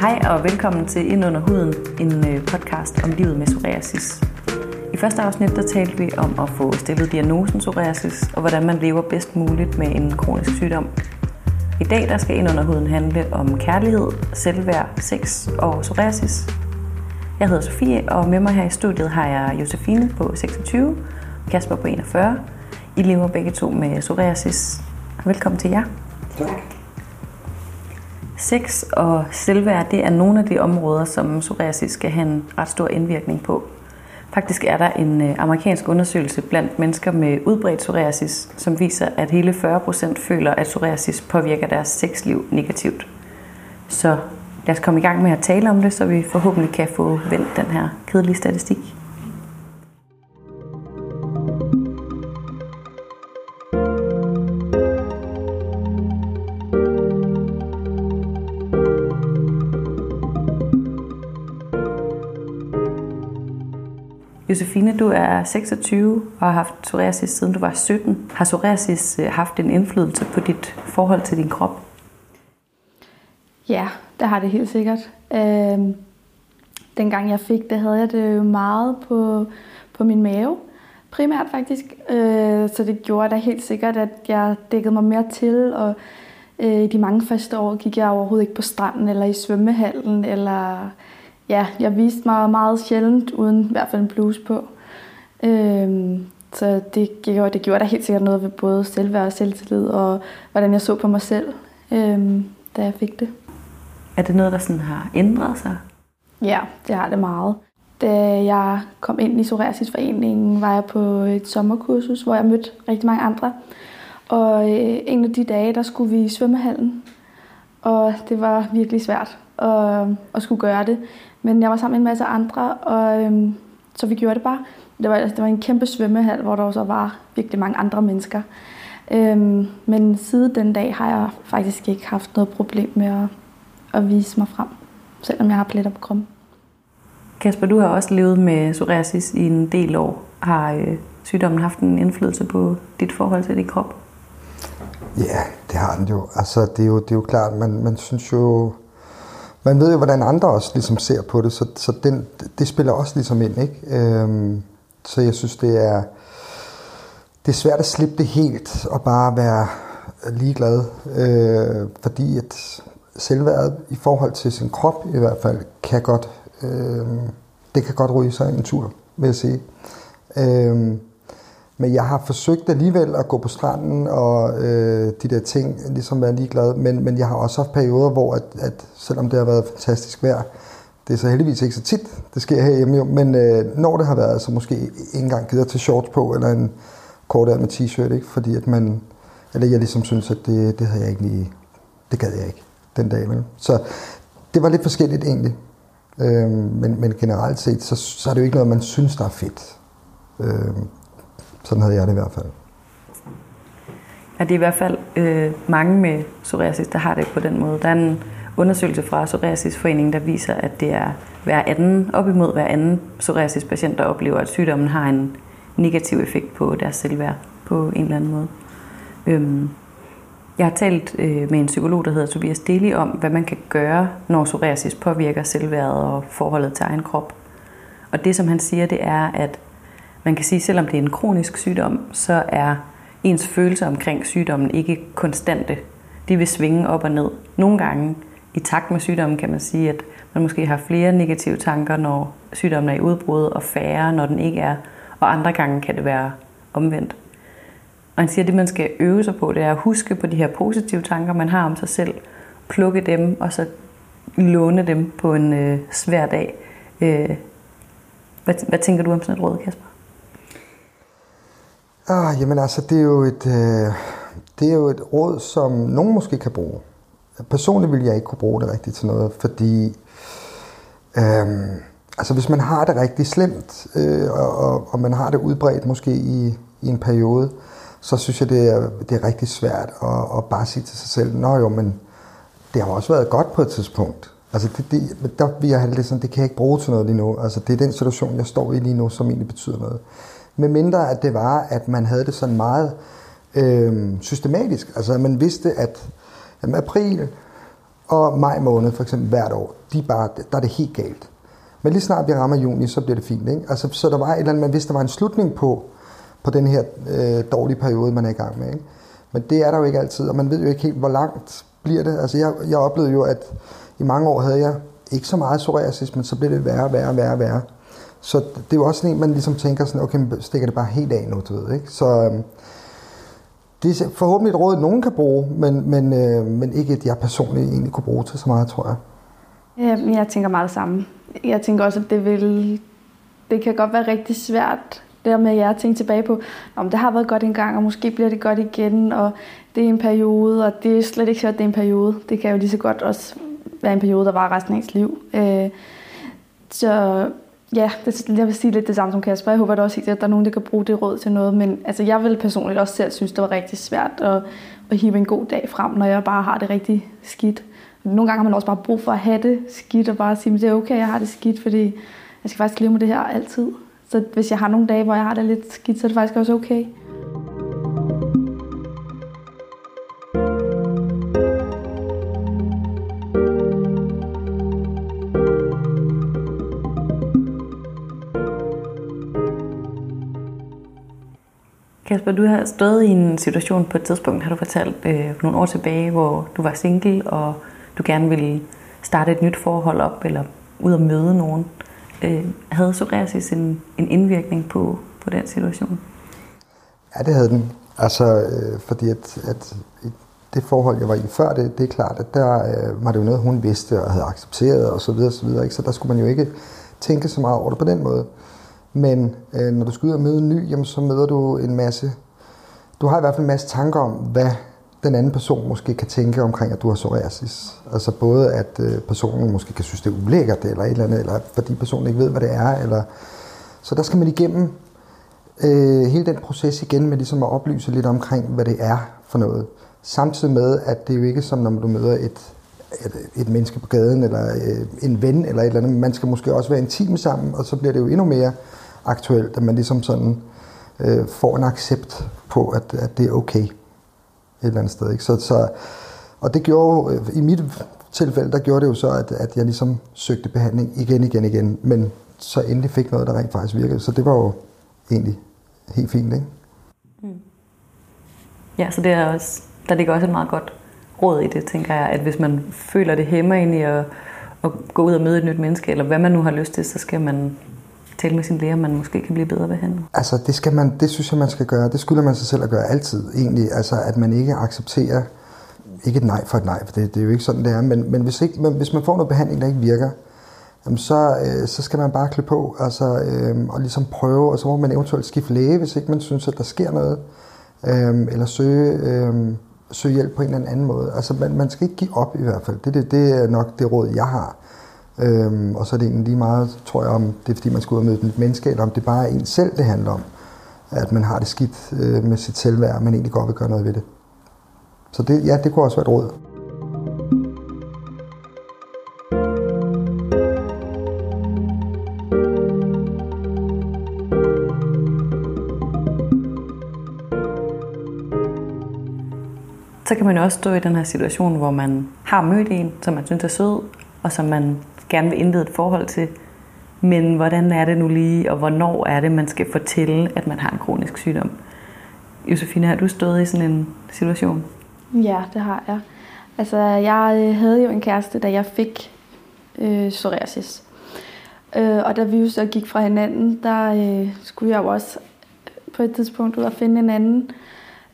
Hej og velkommen til Ind under huden, en øh, podcast om livet med psoriasis. I første afsnit der talte vi om at få stillet diagnosen psoriasis og hvordan man lever bedst muligt med en kronisk sygdom. I dag der skal Ind under huden handle om kærlighed, selvværd, sex og psoriasis. Jeg hedder Sofie, og med mig her i studiet har jeg Josefine på 26 og Kasper på 41. I lever begge to med psoriasis. Velkommen til jer. Tak. Sex og selvværd det er nogle af de områder, som psoriasis skal have en ret stor indvirkning på. Faktisk er der en øh, amerikansk undersøgelse blandt mennesker med udbredt psoriasis, som viser, at hele 40% føler, at psoriasis påvirker deres sexliv negativt. Så lad os komme i gang med at tale om det, så vi forhåbentlig kan få vendt den her kedelige statistik. Du er 26 og har haft psoriasis siden du var 17. Har psoriasis øh, haft en indflydelse på dit forhold til din krop? Ja, det har det helt sikkert. Øh, dengang jeg fik det, havde jeg det jo meget på, på min mave. Primært faktisk. Øh, så det gjorde da helt sikkert, at jeg dækkede mig mere til. Og øh, i de mange første år gik jeg overhovedet ikke på stranden eller i svømmehallen. Eller, ja, jeg viste mig meget sjældent uden i hvert fald en bluse på. Øh, så det gjorde, det gjorde da helt sikkert noget ved både selvværd og selvtillid, og hvordan jeg så på mig selv, øh, da jeg fik det. Er det noget, der sådan har ændret sig? Ja, det har det meget. Da jeg kom ind i Psoriasisforeningen, var jeg på et sommerkursus, hvor jeg mødte rigtig mange andre. Og øh, en af de dage, der skulle vi i svømmehallen. Og det var virkelig svært at, at skulle gøre det. Men jeg var sammen med en masse andre, og øhm, så vi gjorde det bare. Det var, altså, det var en kæmpe svømmehal, hvor der så var virkelig mange andre mennesker. Øhm, men siden den dag har jeg faktisk ikke haft noget problem med at, at vise mig frem, selvom jeg har pletter på kroppen. Kasper, du har også levet med psoriasis i en del år. Har øh, sygdommen haft en indflydelse på dit forhold til din krop? Ja, det har den jo. Altså, det er jo, det er jo klart, man, man synes jo... Man ved jo, hvordan andre også ligesom ser på det, så, så den, det spiller også ligesom ind, ikke? Øhm, så jeg synes, det er, det er svært at slippe det helt og bare være ligeglad, øh, fordi at selvværdet i forhold til sin krop i hvert fald kan godt, øh, det kan godt ryge sig en tur, vil jeg sige. Øh, men jeg har forsøgt alligevel at gå på stranden og øh, de der ting, ligesom være ligeglad. Men, men jeg har også haft perioder, hvor at, at selvom det har været fantastisk vejr, det er så heldigvis ikke så tit, det sker herhjemme jo, men øh, når det har været, så måske ikke engang gider til shorts på, eller en kort med t-shirt, ikke? fordi at man, eller jeg ligesom synes, at det, det havde jeg ikke lige, det gad jeg ikke den dag. Vel? Så det var lidt forskelligt egentlig. Øh, men, men generelt set, så, så er det jo ikke noget, man synes, der er fedt. Øh, sådan havde jeg det i hvert fald. Ja, det er i hvert fald øh, mange med psoriasis, der har det på den måde. Der er en undersøgelse fra Psoriasisforeningen, der viser, at det er hver anden, op imod hver anden psoriasispatient, der oplever, at sygdommen har en negativ effekt på deres selvværd på en eller anden måde. Øhm, jeg har talt øh, med en psykolog, der hedder Tobias Deli, om, hvad man kan gøre, når psoriasis påvirker selvværdet og forholdet til egen krop. Og det, som han siger, det er, at man kan sige, selvom det er en kronisk sygdom, så er ens følelser omkring sygdommen ikke konstante. De vil svinge op og ned. Nogle gange i takt med sygdommen kan man sige, at man måske har flere negative tanker, når sygdommen er i udbrud, og færre, når den ikke er. Og andre gange kan det være omvendt. Og han siger, at det, man skal øve sig på, det er at huske på de her positive tanker, man har om sig selv. Plukke dem, og så låne dem på en øh, svær dag. Øh, hvad, hvad tænker du om sådan et råd, Kasper? Ah, jamen altså, det er jo et, øh, det er jo et råd, som nogen måske kan bruge. Personligt vil jeg ikke kunne bruge det rigtigt til noget, fordi øhm, altså hvis man har det rigtig slemt, øh, og, og man har det udbredt måske i, i en periode, så synes jeg, det er, det er rigtig svært at, at bare sige til sig selv, nå jo, men det har også været godt på et tidspunkt. Altså det, det, der vil jeg have det sådan, det kan jeg ikke bruge til noget lige nu. Altså det er den situation, jeg står i lige nu, som egentlig betyder noget. Med mindre at det var, at man havde det sådan meget øh, systematisk. Altså at man vidste, at jamen, april, og maj måned for eksempel hvert år, de er bare, der er det helt galt. Men lige snart vi rammer juni, så bliver det fint. Ikke? Altså, så der var et eller andet, man vidste, der var en slutning på, på den her øh, dårlige periode, man er i gang med. Ikke? Men det er der jo ikke altid, og man ved jo ikke helt, hvor langt bliver det. Altså, jeg, jeg oplevede jo, at i mange år havde jeg ikke så meget psoriasis, men så blev det værre, værre, værre, værre. Så det er jo også sådan en, man ligesom tænker sådan, okay, stikker det bare helt af nu, du ved, ikke? Så øhm, det er forhåbentlig et råd, nogen kan bruge, men, men, øh, men ikke et, jeg personligt egentlig kunne bruge til så meget, tror jeg. Øhm, jeg tænker meget det samme. Jeg tænker også, at det vil, det kan godt være rigtig svært, det der med, at tænke tilbage på, om det har været godt engang, og måske bliver det godt igen, og det er en periode, og det er slet ikke så, at det er en periode. Det kan jo lige så godt også være en periode, der var resten af ens liv. Øh, så Ja, det, jeg vil sige lidt det samme som Kasper. Jeg håber da også helt, at der er nogen, der kan bruge det råd til noget. Men altså, jeg vil personligt også selv synes, det var rigtig svært at, at hive en god dag frem, når jeg bare har det rigtig skidt. Nogle gange har man også bare brug for at have det skidt og bare sige, at det er okay, jeg har det skidt, fordi jeg skal faktisk leve med det her altid. Så hvis jeg har nogle dage, hvor jeg har det lidt skidt, så er det faktisk også okay. Kasper, du har stået i en situation på et tidspunkt, har du fortalt, øh, for nogle år tilbage, hvor du var single, og du gerne ville starte et nyt forhold op, eller ud og møde nogen. Øh, havde psoriasis en, en indvirkning på, på den situation? Ja, det havde den. Altså, øh, fordi at, at det forhold, jeg var i før, det, det er klart, at der øh, var det jo noget, hun vidste og havde accepteret og så videre, så videre. Ikke? Så der skulle man jo ikke tænke så meget over det på den måde. Men øh, når du skal ud og møde en ny, jamen, så møder du en masse... Du har i hvert fald en masse tanker om, hvad den anden person måske kan tænke omkring, at du har psoriasis. Altså både, at øh, personen måske kan synes, det er ulækkert, eller et eller andet, eller fordi personen ikke ved, hvad det er. Eller... Så der skal man igennem øh, hele den proces igen med ligesom at oplyse lidt omkring, hvad det er for noget. Samtidig med, at det er jo ikke som, når du møder et, et, et menneske på gaden, eller øh, en ven, eller et eller andet. Man skal måske også være intim sammen, og så bliver det jo endnu mere aktuelt, at man ligesom sådan øh, får en accept på, at, at det er okay et eller andet sted. Ikke? Så, så, og det gjorde øh, i mit tilfælde, der gjorde det jo så, at, at jeg ligesom søgte behandling igen, igen, igen, men så endelig fik noget, der rent faktisk virkede. Så det var jo egentlig helt fint, ikke? Mm. Ja, så det er også, der ligger også et meget godt råd i det, tænker jeg, at hvis man føler det hæmmer ind i at, at gå ud og møde et nyt menneske, eller hvad man nu har lyst til, så skal man tale med sin læge, man måske kan blive bedre behandlet? Altså, det, skal man, det synes jeg, man skal gøre. Det skylder man sig selv at gøre altid, egentlig. Altså, at man ikke accepterer, ikke et nej for et nej, for det, det er jo ikke sådan, det er, men, men, hvis, ikke, men hvis man får noget behandling, der ikke virker, jamen så, øh, så skal man bare klø på, altså, øh, og ligesom prøve, og så må man eventuelt skifte læge, hvis ikke man synes, at der sker noget, øh, eller søge, øh, søge hjælp på en eller anden måde. Altså, man, man skal ikke give op i hvert fald. Det, det, det er nok det råd, jeg har. Øhm, og så er det egentlig lige meget, tror jeg, om det er fordi, man skal ud og møde et menneske, eller om det bare er en selv, det handler om. At man har det skidt øh, med sit selvværd, men egentlig godt vil gøre noget ved det. Så det, ja, det kunne også være et råd. Så kan man også stå i den her situation, hvor man har mødt en, som man synes er sød, og som man gerne vil indlede et forhold til. Men hvordan er det nu lige, og hvornår er det, man skal fortælle, at man har en kronisk sygdom? Josefine, har du stået i sådan en situation? Ja, det har jeg. Altså, jeg øh, havde jo en kæreste, da jeg fik øh, psoriasis. Øh, og da vi jo så gik fra hinanden, der øh, skulle jeg jo også på et tidspunkt ud og finde en anden.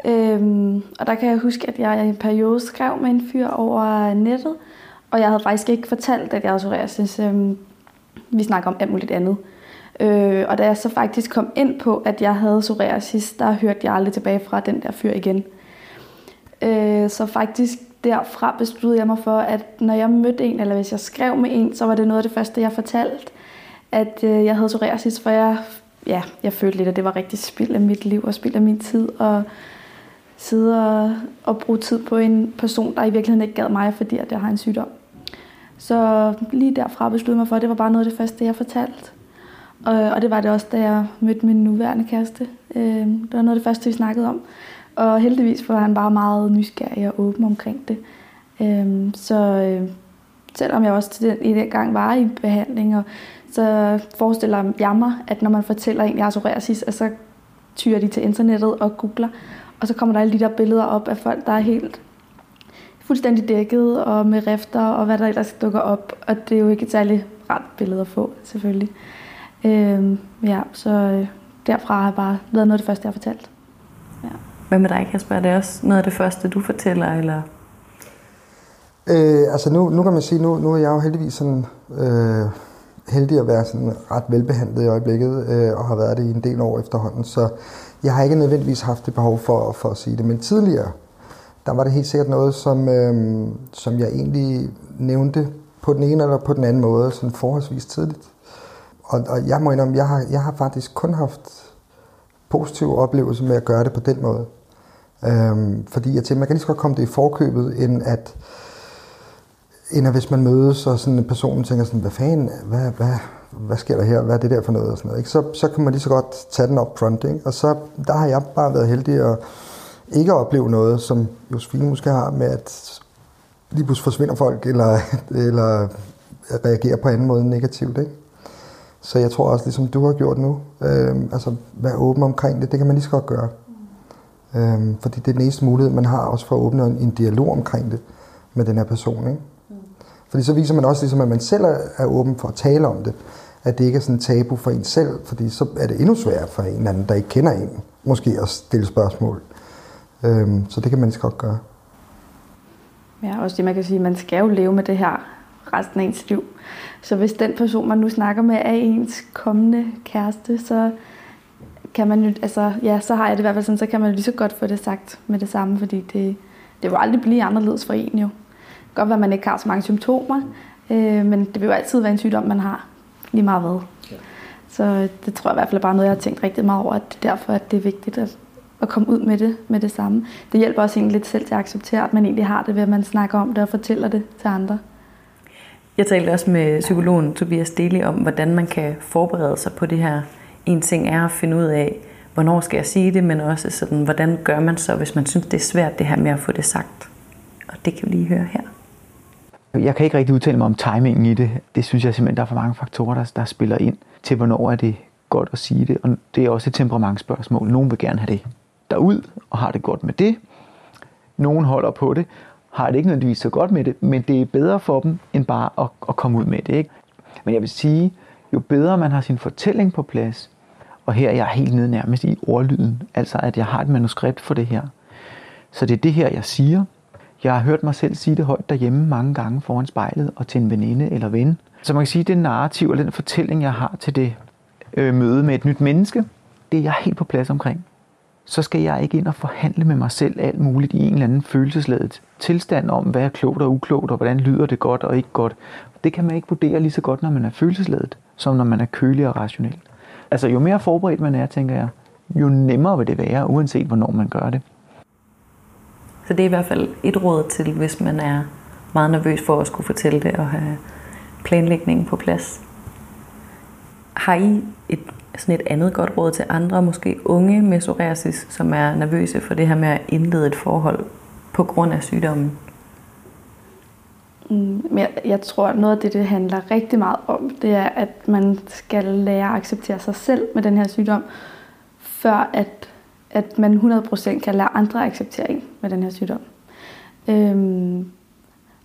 Øhm, og der kan jeg huske, at jeg i en periode skrev med en fyr over nettet, og jeg havde faktisk ikke fortalt, at jeg havde psoriasis. Øhm, vi snakker om alt muligt andet. Øh, og da jeg så faktisk kom ind på, at jeg havde psoriasis, der hørte jeg aldrig tilbage fra den der fyr igen. Øh, så faktisk derfra besluttede jeg mig for, at når jeg mødte en, eller hvis jeg skrev med en, så var det noget af det første, jeg fortalte, at øh, jeg havde psoriasis, for jeg, ja, jeg følte lidt, at det var rigtig spild af mit liv og spild af min tid, og sidde og, og bruge tid på en person, der i virkeligheden ikke gad mig, fordi at jeg har en sygdom. Så lige derfra besluttede mig for, at det var bare noget af det første, jeg fortalte. Og, og det var det også, da jeg mødte min nuværende kæreste. Øh, det var noget af det første, vi snakkede om. Og heldigvis var han bare meget nysgerrig og åben omkring det. Øh, så øh, selvom jeg også til den, i den gang var i behandling, og så forestiller jeg mig, at når man fortæller en, jeg har psoriasis, at så tyrer de til internettet og googler, og så kommer der alle de der billeder op af folk, der er helt fuldstændig dækket og med rifter og hvad der ellers dukker op. Og det er jo ikke et særligt ret billede at få, selvfølgelig. Øhm, ja, så øh, derfra har jeg bare været noget af det første, jeg har fortalt. Ja. Hvad med dig, Kasper? Er det også noget af det første, du fortæller, eller Øh, altså nu, nu kan man sige, nu, nu er jeg jo heldigvis sådan, øh, heldig at være sådan ret velbehandlet i øjeblikket, øh, og har været det i en del år efterhånden, så jeg har ikke nødvendigvis haft det behov for, for at sige det. Men tidligere, der var det helt sikkert noget, som, øh, som jeg egentlig nævnte på den ene eller på den anden måde, sådan forholdsvis tidligt. Og, og jeg må indrømme, jeg har, jeg har faktisk kun haft positive oplevelser med at gøre det på den måde. Øhm, fordi jeg tænker, man kan lige så godt komme det i forkøbet, end at, end at hvis man mødes, og sådan en person tænker sådan, hvad fanden, hvad, hvad, hvad sker der her, hvad er det der for noget, og sådan noget, ikke? Så, så kan man lige så godt tage den op front, ikke? og så der har jeg bare været heldig at ikke at opleve noget, som Josefine måske har, med at lige pludselig forsvinder folk, eller, eller reagerer på anden måde negativt, ikke? Så jeg tror også, ligesom du har gjort nu, øh, altså være åben omkring det, det kan man lige så godt gøre. Øh, fordi det er den eneste mulighed, man har også for at åbne en, en dialog omkring det med den her person. Ikke? Fordi så viser man også, ligesom, at man selv er åben for at tale om det. At det ikke er sådan tabu for en selv, fordi så er det endnu sværere for en anden, der ikke kender en, måske at stille spørgsmål. Øhm, så det kan man ikke godt gøre. Ja, også det man kan sige, man skal jo leve med det her resten af ens liv. Så hvis den person, man nu snakker med, er ens kommende kæreste, så kan man jo, altså, ja, så har jeg det i hvert fald sådan, så kan man jo lige så godt få det sagt med det samme, fordi det, det vil aldrig blive anderledes for en jo godt være, at man ikke har så mange symptomer, øh, men det vil jo altid være en sygdom, man har lige meget hvad. Ja. Så det tror jeg i hvert fald er bare noget, jeg har tænkt rigtig meget over, at det er derfor, at det er vigtigt at, at komme ud med det med det samme. Det hjælper også egentlig lidt selv til at acceptere, at man egentlig har det ved, at man snakker om det og fortæller det til andre. Jeg talte også med psykologen Tobias Deli om, hvordan man kan forberede sig på det her. En ting er at finde ud af, hvornår skal jeg sige det, men også sådan, hvordan gør man så, hvis man synes, det er svært det her med at få det sagt. Og det kan vi lige høre her. Jeg kan ikke rigtig udtale mig om timingen i det. Det synes jeg simpelthen, der er for mange faktorer, der, der spiller ind til, hvornår er det godt at sige det. Og det er også et temperamentsspørgsmål. Nogen vil gerne have det derud og har det godt med det. Nogen holder på det, har det ikke nødvendigvis så godt med det, men det er bedre for dem, end bare at, at komme ud med det. Ikke? Men jeg vil sige, jo bedre man har sin fortælling på plads, og her er jeg helt nede nærmest i ordlyden, altså at jeg har et manuskript for det her. Så det er det her, jeg siger, jeg har hørt mig selv sige det højt derhjemme mange gange foran spejlet og til en veninde eller ven. Så man kan sige, at det narrativ eller den fortælling, jeg har til det øh, møde med et nyt menneske, det er jeg helt på plads omkring. Så skal jeg ikke ind og forhandle med mig selv alt muligt i en eller anden følelsesladet tilstand om, hvad er klogt og uklogt, og hvordan lyder det godt og ikke godt. Det kan man ikke vurdere lige så godt, når man er følelsesladet, som når man er kølig og rationel. Altså jo mere forberedt man er, tænker jeg, jo nemmere vil det være, uanset hvornår man gør det. Så det er i hvert fald et råd til, hvis man er meget nervøs for at skulle fortælle det og have planlægningen på plads. Har I et, sådan et andet godt råd til andre, måske unge med psoriasis, som er nervøse for det her med at indlede et forhold på grund af sygdommen? Mm, jeg, jeg tror, at noget af det, det handler rigtig meget om, det er, at man skal lære at acceptere sig selv med den her sygdom, før at at man 100% kan lære andre acceptere en med den her sygdom. Øhm,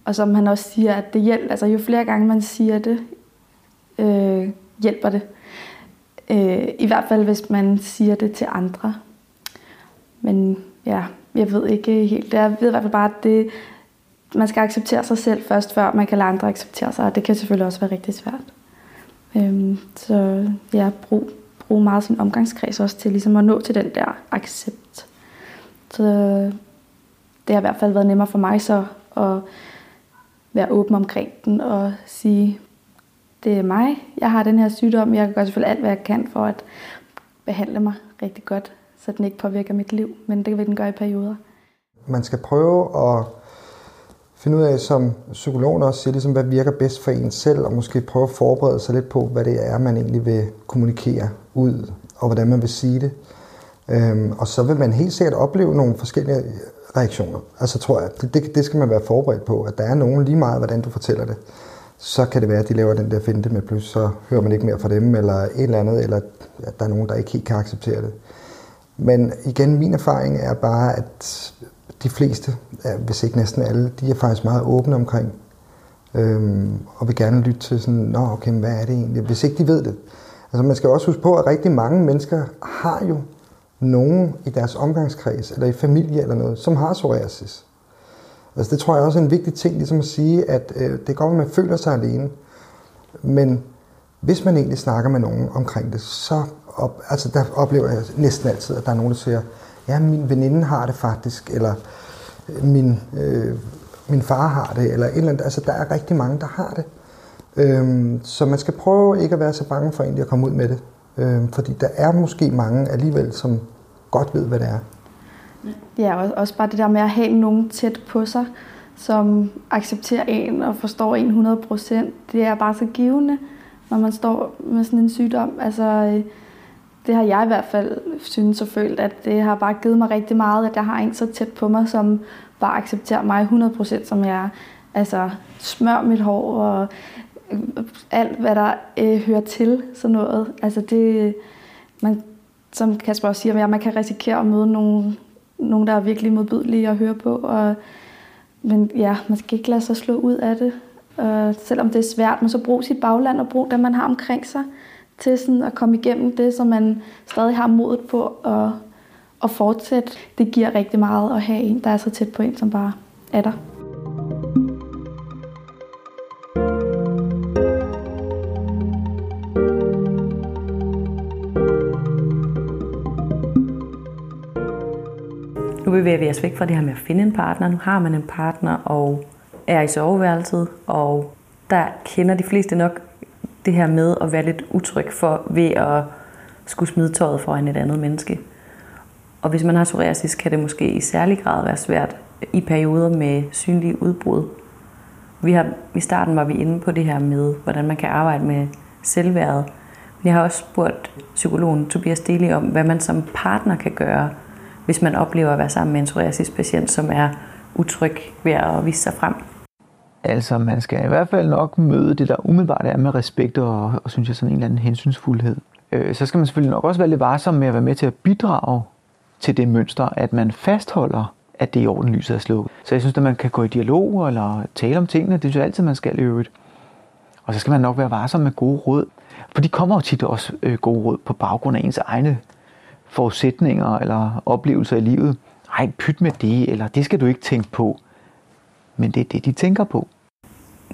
og som han også siger, at det hjælper, altså jo flere gange man siger det, øh, hjælper det. Øh, Øh, I hvert fald, hvis man siger det til andre. Men ja, jeg ved ikke helt. Jeg ved i hvert fald bare, at det, man skal acceptere sig selv først, før man kan lade andre acceptere sig. Og det kan selvfølgelig også være rigtig svært. Øhm, så ja, brug brug meget sin omgangskreds også til ligesom at nå til den der accept. Så det har i hvert fald været nemmere for mig så at være åben omkring den og sige, det er mig, jeg har den her sygdom, jeg kan selvfølgelig alt, hvad jeg kan for at behandle mig rigtig godt, så den ikke påvirker mit liv, men det vil den gøre i perioder. Man skal prøve at finde ud af, som psykologen også siger, ligesom, hvad virker bedst for en selv, og måske prøve at forberede sig lidt på, hvad det er, man egentlig vil kommunikere ud, og hvordan man vil sige det. Øhm, og så vil man helt sikkert opleve nogle forskellige reaktioner. Altså tror jeg, det, det, det skal man være forberedt på, at der er nogen lige meget, hvordan du fortæller det. Så kan det være, at de laver den der finte med plus, så hører man ikke mere fra dem, eller et eller andet, eller at der er nogen, der ikke helt kan acceptere det. Men igen, min erfaring er bare, at de fleste, hvis ikke næsten alle, de er faktisk meget åbne omkring, øhm, og vil gerne lytte til sådan, nå okay, hvad er det egentlig, hvis ikke de ved det. Altså man skal også huske på, at rigtig mange mennesker har jo nogen i deres omgangskreds, eller i familie eller noget, som har psoriasis. Altså det tror jeg også er en vigtig ting, ligesom at sige, at øh, det går, at man føler sig alene, men hvis man egentlig snakker med nogen omkring det, så op, altså der oplever jeg næsten altid, at der er nogen, der siger, ja, min veninde har det faktisk, eller øh, min, øh, min far har det, eller et eller andet. Altså der er rigtig mange, der har det. Øhm, så man skal prøve ikke at være så bange for egentlig at komme ud med det. Øhm, fordi der er måske mange alligevel, som godt ved, hvad det er. Ja, også bare det der med at have nogen tæt på sig, som accepterer en og forstår en 100 procent. Det er bare så givende, når man står med sådan en sygdom. Altså, øh, det har jeg i hvert fald synes og følt, at det har bare givet mig rigtig meget, at jeg har en så tæt på mig, som bare accepterer mig 100% som jeg er. Altså smør mit hår og øh, alt, hvad der øh, hører til sådan noget. Altså det, man, som Kasper også siger, man kan risikere at møde nogle nogen der er virkelig modbydelige at høre på. Og, men ja, man skal ikke lade sig slå ud af det. Og selvom det er svært, men så brug sit bagland og brug det, man har omkring sig til sådan at komme igennem det, så man stadig har modet på at, at fortsætte. Det giver rigtig meget at have en, der er så tæt på en, som bare er der. Bevæger vi os væk fra det her med at finde en partner. Nu har man en partner og er i soveværelset, og der kender de fleste nok det her med at være lidt utryg for ved at skulle smide tøjet foran et andet menneske. Og hvis man har psoriasis, kan det måske i særlig grad være svært i perioder med synlige udbrud. Vi har, I starten var vi inde på det her med, hvordan man kan arbejde med selvværdet. Men jeg har også spurgt psykologen Tobias Deli om, hvad man som partner kan gøre, hvis man oplever at være sammen med en psoriasispatient, som er utryg ved at vise sig frem. Altså, man skal i hvert fald nok møde det, der umiddelbart er med respekt og, og synes jeg, sådan en eller anden hensynsfuldhed. Øh, så skal man selvfølgelig nok også være lidt varsom med at være med til at bidrage til det mønster, at man fastholder, at det er i orden, lyset er slukket. Så jeg synes, at man kan gå i dialog eller tale om tingene. Det synes jeg altid, man skal i øvrigt. Og så skal man nok være varsom med gode råd. For de kommer jo tit også øh, gode råd på baggrund af ens egne forudsætninger eller oplevelser i livet. Ej, pyt med det, eller det skal du ikke tænke på men det er det, de tænker på.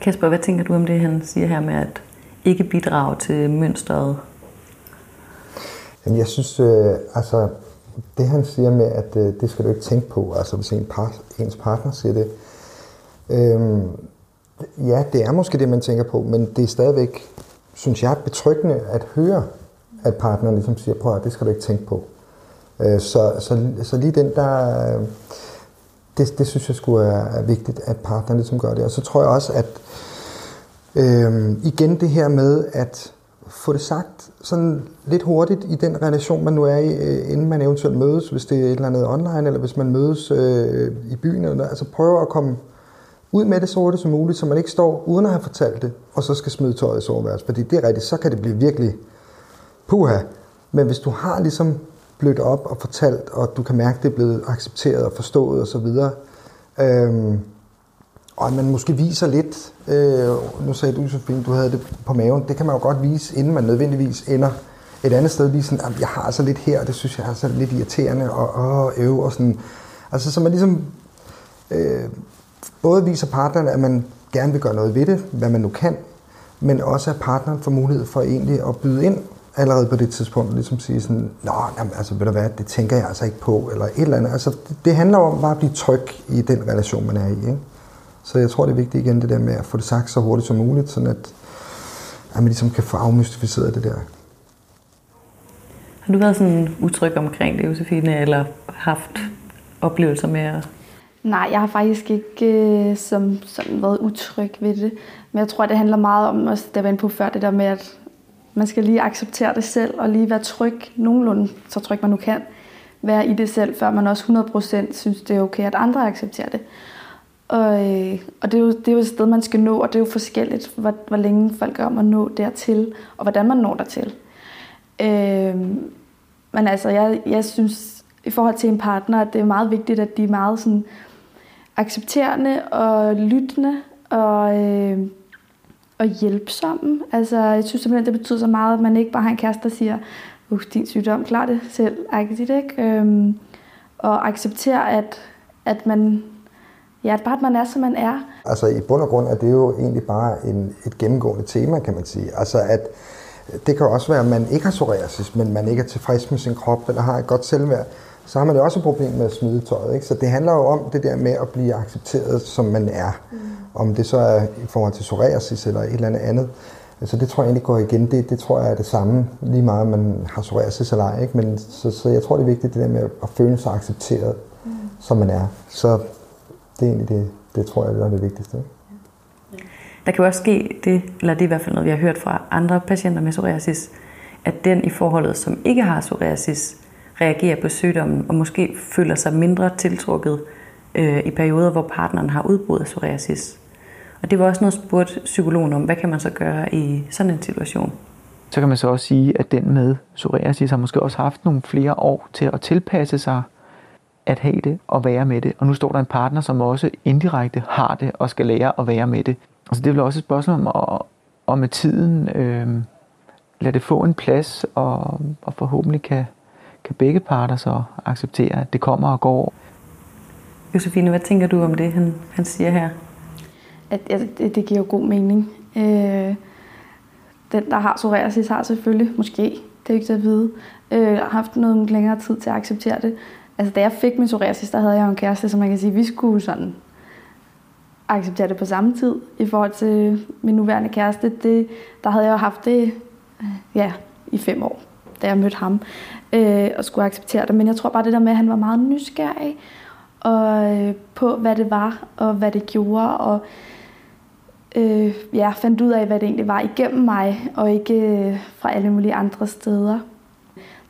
Kasper, hvad tænker du om det, han siger her med at ikke bidrage til mønstret? Jamen, jeg synes, øh, altså, det han siger med, at øh, det skal du ikke tænke på, altså hvis en par, ens partner siger det, øh, ja, det er måske det, man tænker på, men det er stadigvæk, synes jeg, betryggende at høre, at partneren ligesom siger, prøv at det skal du ikke tænke på. Øh, så, så, så lige den der... Øh, det, det synes jeg skulle er, er vigtigt, at partneren ligesom gør det. Og så tror jeg også, at øh, igen det her med at få det sagt sådan lidt hurtigt i den relation, man nu er i, øh, inden man eventuelt mødes, hvis det er et eller andet online, eller hvis man mødes øh, i byen. Eller noget. Altså prøve at komme ud med det så hurtigt som muligt, så man ikke står uden at have fortalt det, og så skal smide tøjet i soveværelset. Fordi det er rigtigt, så kan det blive virkelig puha. Men hvis du har ligesom blødt op og fortalt, og du kan mærke, at det er blevet accepteret og forstået osv. Øhm, og at man måske viser lidt, øh, nu sagde du Sofie, du havde det på maven, det kan man jo godt vise, inden man nødvendigvis ender et andet sted, lige sådan, at jeg har altså lidt her, og det synes jeg er så lidt irriterende, og, og øv, og sådan. Altså, så man ligesom øh, både viser partneren, at man gerne vil gøre noget ved det, hvad man nu kan, men også at partneren får mulighed for egentlig at byde ind allerede på det tidspunkt ligesom sige sådan, nå, jamen, altså ved du hvad, det tænker jeg altså ikke på, eller et eller andet. Altså det, det handler om bare at blive tryg i den relation, man er i. Ikke? Så jeg tror, det er vigtigt igen det der med at få det sagt så hurtigt som muligt, sådan at, at man ligesom kan få afmystificeret det der. Har du været sådan utryg omkring det, Josefine, eller haft oplevelser med at... Nej, jeg har faktisk ikke øh, som, sådan været utryg ved det. Men jeg tror, det handler meget om, også det var inde på før, det der med, at man skal lige acceptere det selv og lige være tryg, nogenlunde så tryg man nu kan, være i det selv, før man også 100% synes, det er okay, at andre accepterer det. Og, øh, og det, er jo, det er jo et sted, man skal nå, og det er jo forskelligt, hvor, hvor længe folk gør om at nå dertil, og hvordan man når dertil. Øh, men altså, jeg, jeg synes, i forhold til en partner, at det er meget vigtigt, at de er meget sådan accepterende og lyttende og, øh, og hjælpsomme. Altså, jeg synes simpelthen, det betyder så meget, at man ikke bare har en kæreste, der siger, uh, din sygdom, klar det selv, ikke? Øhm, og acceptere, at, at man Ja, at bare at man er, som man er. Altså i bund og grund er det jo egentlig bare en, et gennemgående tema, kan man sige. Altså at øh, det kan også være, at man ikke har psoriasis, men man ikke er tilfreds med sin krop, eller har et godt selvværd. Så har man jo også et problem med at smide tøjet. Ikke? Så det handler jo om det der med at blive accepteret, som man er. Mm. Om det så er i forhold til psoriasis eller et eller andet andet. Altså det tror jeg egentlig går igen. Det, det tror jeg er det samme, lige meget om man har psoriasis eller ej. Ikke? Men, så, så jeg tror, det er vigtigt det der med at føle sig accepteret, mm. som man er. Så det er egentlig det, det tror jeg er det vigtigste. Der kan jo også ske det, eller det er i hvert fald noget, vi har hørt fra andre patienter med psoriasis, at den i forholdet, som ikke har psoriasis, reagerer på sygdommen og måske føler sig mindre tiltrukket øh, i perioder, hvor partneren har udbrud af psoriasis. Og det var også noget spurgt psykologen om, hvad kan man så gøre i sådan en situation? Så kan man så også sige, at den med psoriasis har måske også haft nogle flere år til at tilpasse sig at have det og være med det. Og nu står der en partner, som også indirekte har det og skal lære at være med det. Altså det er vel også et spørgsmål om at, og med tiden øh, lade det få en plads, og, og forhåbentlig kan, kan begge parter så acceptere, at det kommer og går. Josefine, hvad tænker du om det, han, han siger her? At, at det, det giver jo god mening. Øh, den, der har psoriasis, har selvfølgelig, måske, det er ikke til at vide, øh, haft noget længere tid til at acceptere det. Altså, da jeg fik min psoriasis, der havde jeg jo en kæreste, så man kan sige, vi skulle sådan acceptere det på samme tid i forhold til min nuværende kæreste. Det, der havde jeg jo haft det ja, i fem år, da jeg mødte ham, øh, og skulle acceptere det. Men jeg tror bare det der med, at han var meget nysgerrig og, øh, på, hvad det var, og hvad det gjorde, og øh, ja, fandt ud af, hvad det egentlig var igennem mig, og ikke øh, fra alle mulige andre steder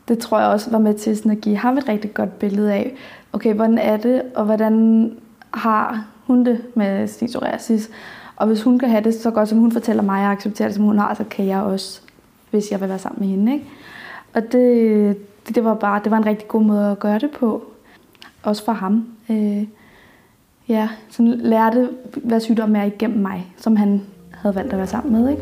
det tror jeg også var med til sådan at give ham et rigtig godt billede af, okay, hvordan er det, og hvordan har hun det med sin psoriasis. Og hvis hun kan have det så godt, som hun fortæller mig, og accepterer det, som hun har, så kan jeg også, hvis jeg vil være sammen med hende. Ikke? Og det, det, det, var bare det var en rigtig god måde at gøre det på. Også for ham. Øh, ja, sådan lærte, hvad sygdommen er igennem mig, som han havde valgt at være sammen med. Ikke?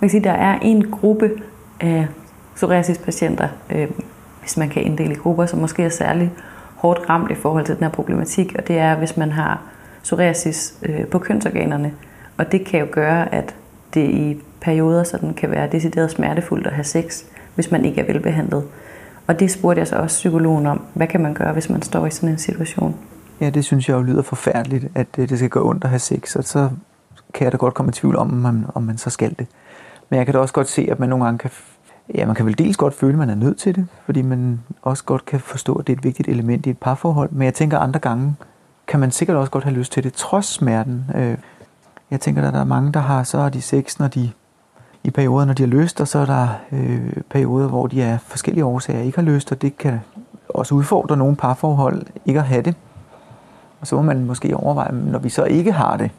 Man kan sige, der er en gruppe af psoriasispatienter, øh, hvis man kan inddele i grupper, som måske er særlig hårdt ramt i forhold til den her problematik, og det er, hvis man har psoriasis øh, på kønsorganerne. Og det kan jo gøre, at det i perioder sådan kan være decideret smertefuldt at have sex, hvis man ikke er velbehandlet. Og det spurgte jeg så også psykologen om. Hvad kan man gøre, hvis man står i sådan en situation? Ja, det synes jeg jo lyder forfærdeligt, at øh, det skal gå ondt at have sex, og så kan jeg da godt komme i tvivl om, om man, om man så skal det. Men jeg kan da også godt se, at man nogle gange kan... Ja, man kan vel dels godt føle, at man er nødt til det, fordi man også godt kan forstå, at det er et vigtigt element i et parforhold. Men jeg tænker, andre gange kan man sikkert også godt have lyst til det, trods smerten. Øh, jeg tænker, at der er mange, der har, så har de sex, når de i perioder, når de har lyst, og så er der øh, perioder, hvor de af forskellige årsager ikke har lyst, og det kan også udfordre nogle parforhold ikke at have det. Og så må man måske overveje, når vi så ikke har det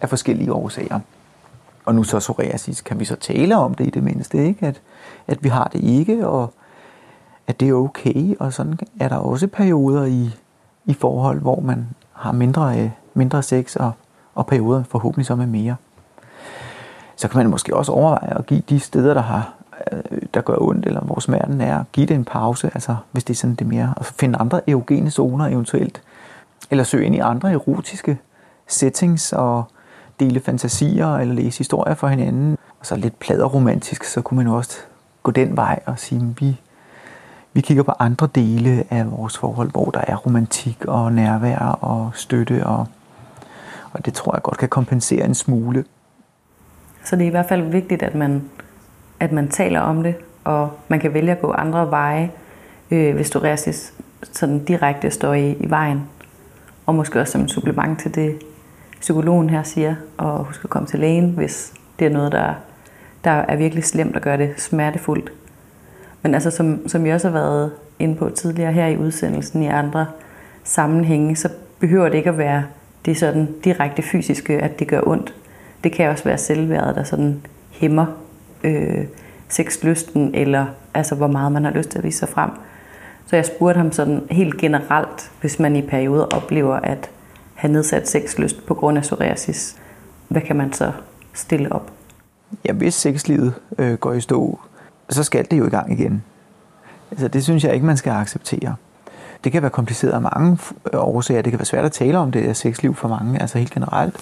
af forskellige årsager, og nu så psoriasis, kan vi så tale om det i det mindste, ikke? At, at vi har det ikke, og at det er okay, og sådan er der også perioder i, i forhold, hvor man har mindre, øh, mindre sex, og, og perioder forhåbentlig så med mere. Så kan man måske også overveje at give de steder, der har øh, der gør ondt, eller hvor smerten er, give det en pause, altså hvis det er sådan det mere, og finde andre erogene zoner eventuelt, eller søge ind i andre erotiske settings, og dele fantasier eller læse historier for hinanden. Og så lidt pladeromantisk, så kunne man jo også gå den vej og sige, at vi, vi kigger på andre dele af vores forhold, hvor der er romantik og nærvær og støtte, og, og det tror jeg godt kan kompensere en smule. Så det er i hvert fald vigtigt, at man, at man taler om det, og man kan vælge at gå andre veje, øh, hvis du psoriasis sådan direkte står i, i vejen. Og måske også som et supplement til det, psykologen her siger, og husk at komme til lægen, hvis det er noget, der, der er virkelig slemt og gør det smertefuldt. Men altså, som, som jeg også har været inde på tidligere her i udsendelsen i andre sammenhænge, så behøver det ikke at være det sådan direkte fysiske, at det gør ondt. Det kan også være selvværdet, der sådan hæmmer øh, sexlysten, eller altså hvor meget man har lyst til at vise sig frem. Så jeg spurgte ham sådan helt generelt, hvis man i perioder oplever at have nedsat sexlyst på grund af psoriasis, hvad kan man så stille op? Ja, hvis sexlivet øh, går i stå, så skal det jo i gang igen. Altså, det synes jeg ikke, man skal acceptere. Det kan være kompliceret af mange øh, årsager. Det kan være svært at tale om det der sexliv for mange, altså helt generelt.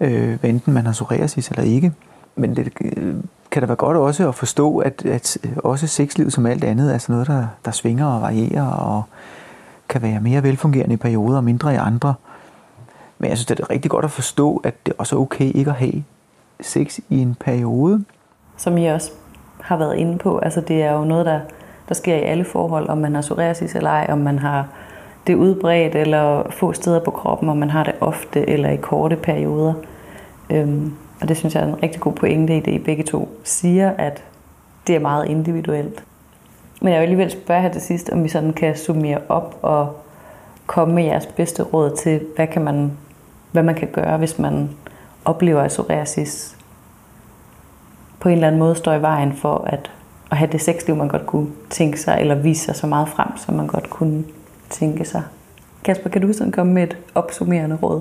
Øh, enten man har psoriasis eller ikke. Men det øh, kan da være godt også at forstå, at, at øh, også sexlivet som alt andet er sådan noget, der, der svinger og varierer og kan være mere velfungerende i perioder og mindre i andre. Men jeg synes, det er rigtig godt at forstå, at det også er okay ikke at have sex i en periode. Som I også har været inde på, altså det er jo noget, der, der sker i alle forhold, om man har psoriasis eller ej, om man har det udbredt eller få steder på kroppen, om man har det ofte eller i korte perioder. Øhm, og det synes jeg er en rigtig god pointe i det, I begge to siger, at det er meget individuelt. Men jeg vil alligevel spørge her til sidst, om vi sådan kan summere op og komme med jeres bedste råd til, hvad, kan man, hvad man kan gøre, hvis man oplever, at psoriasis på en eller anden måde står i vejen for at, at have det sexliv, man godt kunne tænke sig, eller vise sig så meget frem, som man godt kunne tænke sig. Kasper, kan du sådan komme med et opsummerende råd?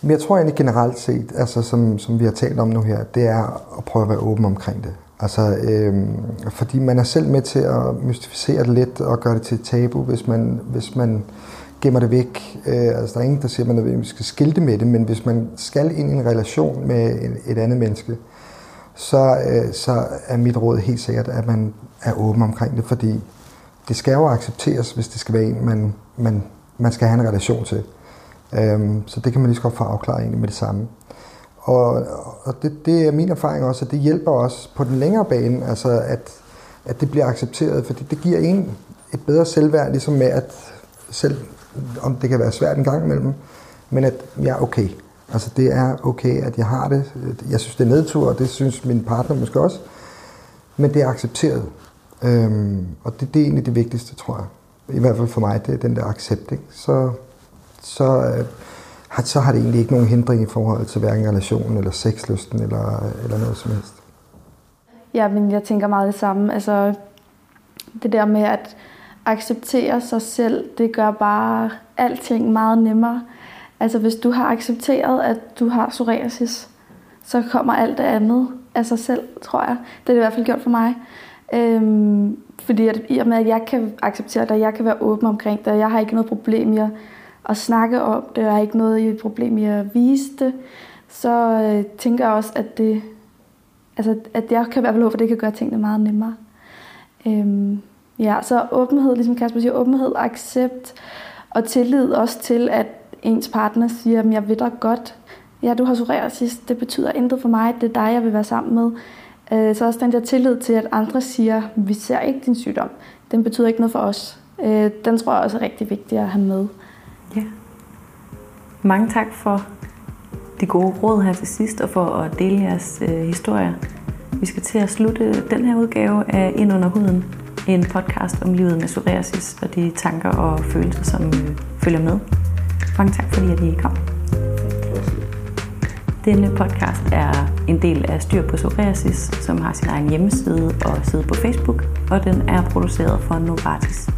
Men jeg tror egentlig generelt set, altså som, som vi har talt om nu her, det er at prøve at være åben omkring det. Altså, øhm, fordi man er selv med til at mystificere det lidt og gøre det til et tabu, hvis man, hvis man gemmer det væk. Øh, altså, der er ingen, der siger, at man skal skilte med det, men hvis man skal ind i en relation med et andet menneske, så, øh, så er mit råd helt sikkert, at man er åben omkring det, fordi det skal jo accepteres, hvis det skal være en, man, man, man skal have en relation til. Øhm, så det kan man lige så godt få afklaret egentlig med det samme. Og, og det, det er min erfaring også, at det hjælper os på den længere bane, altså at, at det bliver accepteret, fordi det giver en et bedre selvværd, ligesom med at selv, om det kan være svært en gang imellem, men at jeg er okay. Altså det er okay, at jeg har det. Jeg synes, det er nedtur, og det synes min partner måske også. Men det er accepteret. Øhm, og det, det er egentlig det vigtigste, tror jeg. I hvert fald for mig, det er den der accept. Ikke? Så, så, øh, så har det egentlig ikke nogen hindring i forhold til hverken relationen eller sexlysten eller, eller noget som helst. Ja, men jeg tænker meget det samme. Altså, det der med at acceptere sig selv, det gør bare alting meget nemmere. Altså hvis du har accepteret, at du har psoriasis, så kommer alt det andet af sig selv, tror jeg. Det er det i hvert fald gjort for mig. Øhm, fordi at, i og med, at jeg kan acceptere det, og jeg kan være åben omkring det, og jeg har ikke noget problem i at, at snakke om det, og jeg har ikke noget problem i at vise det, så øh, tænker jeg også, at det, altså, at jeg kan i hvert fald håbe, at det kan gøre tingene meget nemmere. Øhm, ja, så åbenhed, ligesom Kasper siger, åbenhed, accept og tillid også til, at ens partner siger, at jeg ved dig godt, ja, du har psoriasis, det betyder intet for mig, det er dig, jeg vil være sammen med. Øh, så også den der tillid til, at andre siger, vi ser ikke din sygdom, den betyder ikke noget for os. Øh, den tror jeg også er rigtig vigtig at have med. Ja. Mange tak for de gode råd her til sidst, og for at dele jeres øh, historier. Vi skal til at slutte den her udgave af Ind under huden, en podcast om livet med psoriasis og de tanker og følelser, som øh, følger med. Mange tak, fordi at I kom. Denne podcast er en del af Styr på Psoriasis, som har sin egen hjemmeside og side på Facebook, og den er produceret for Novartis.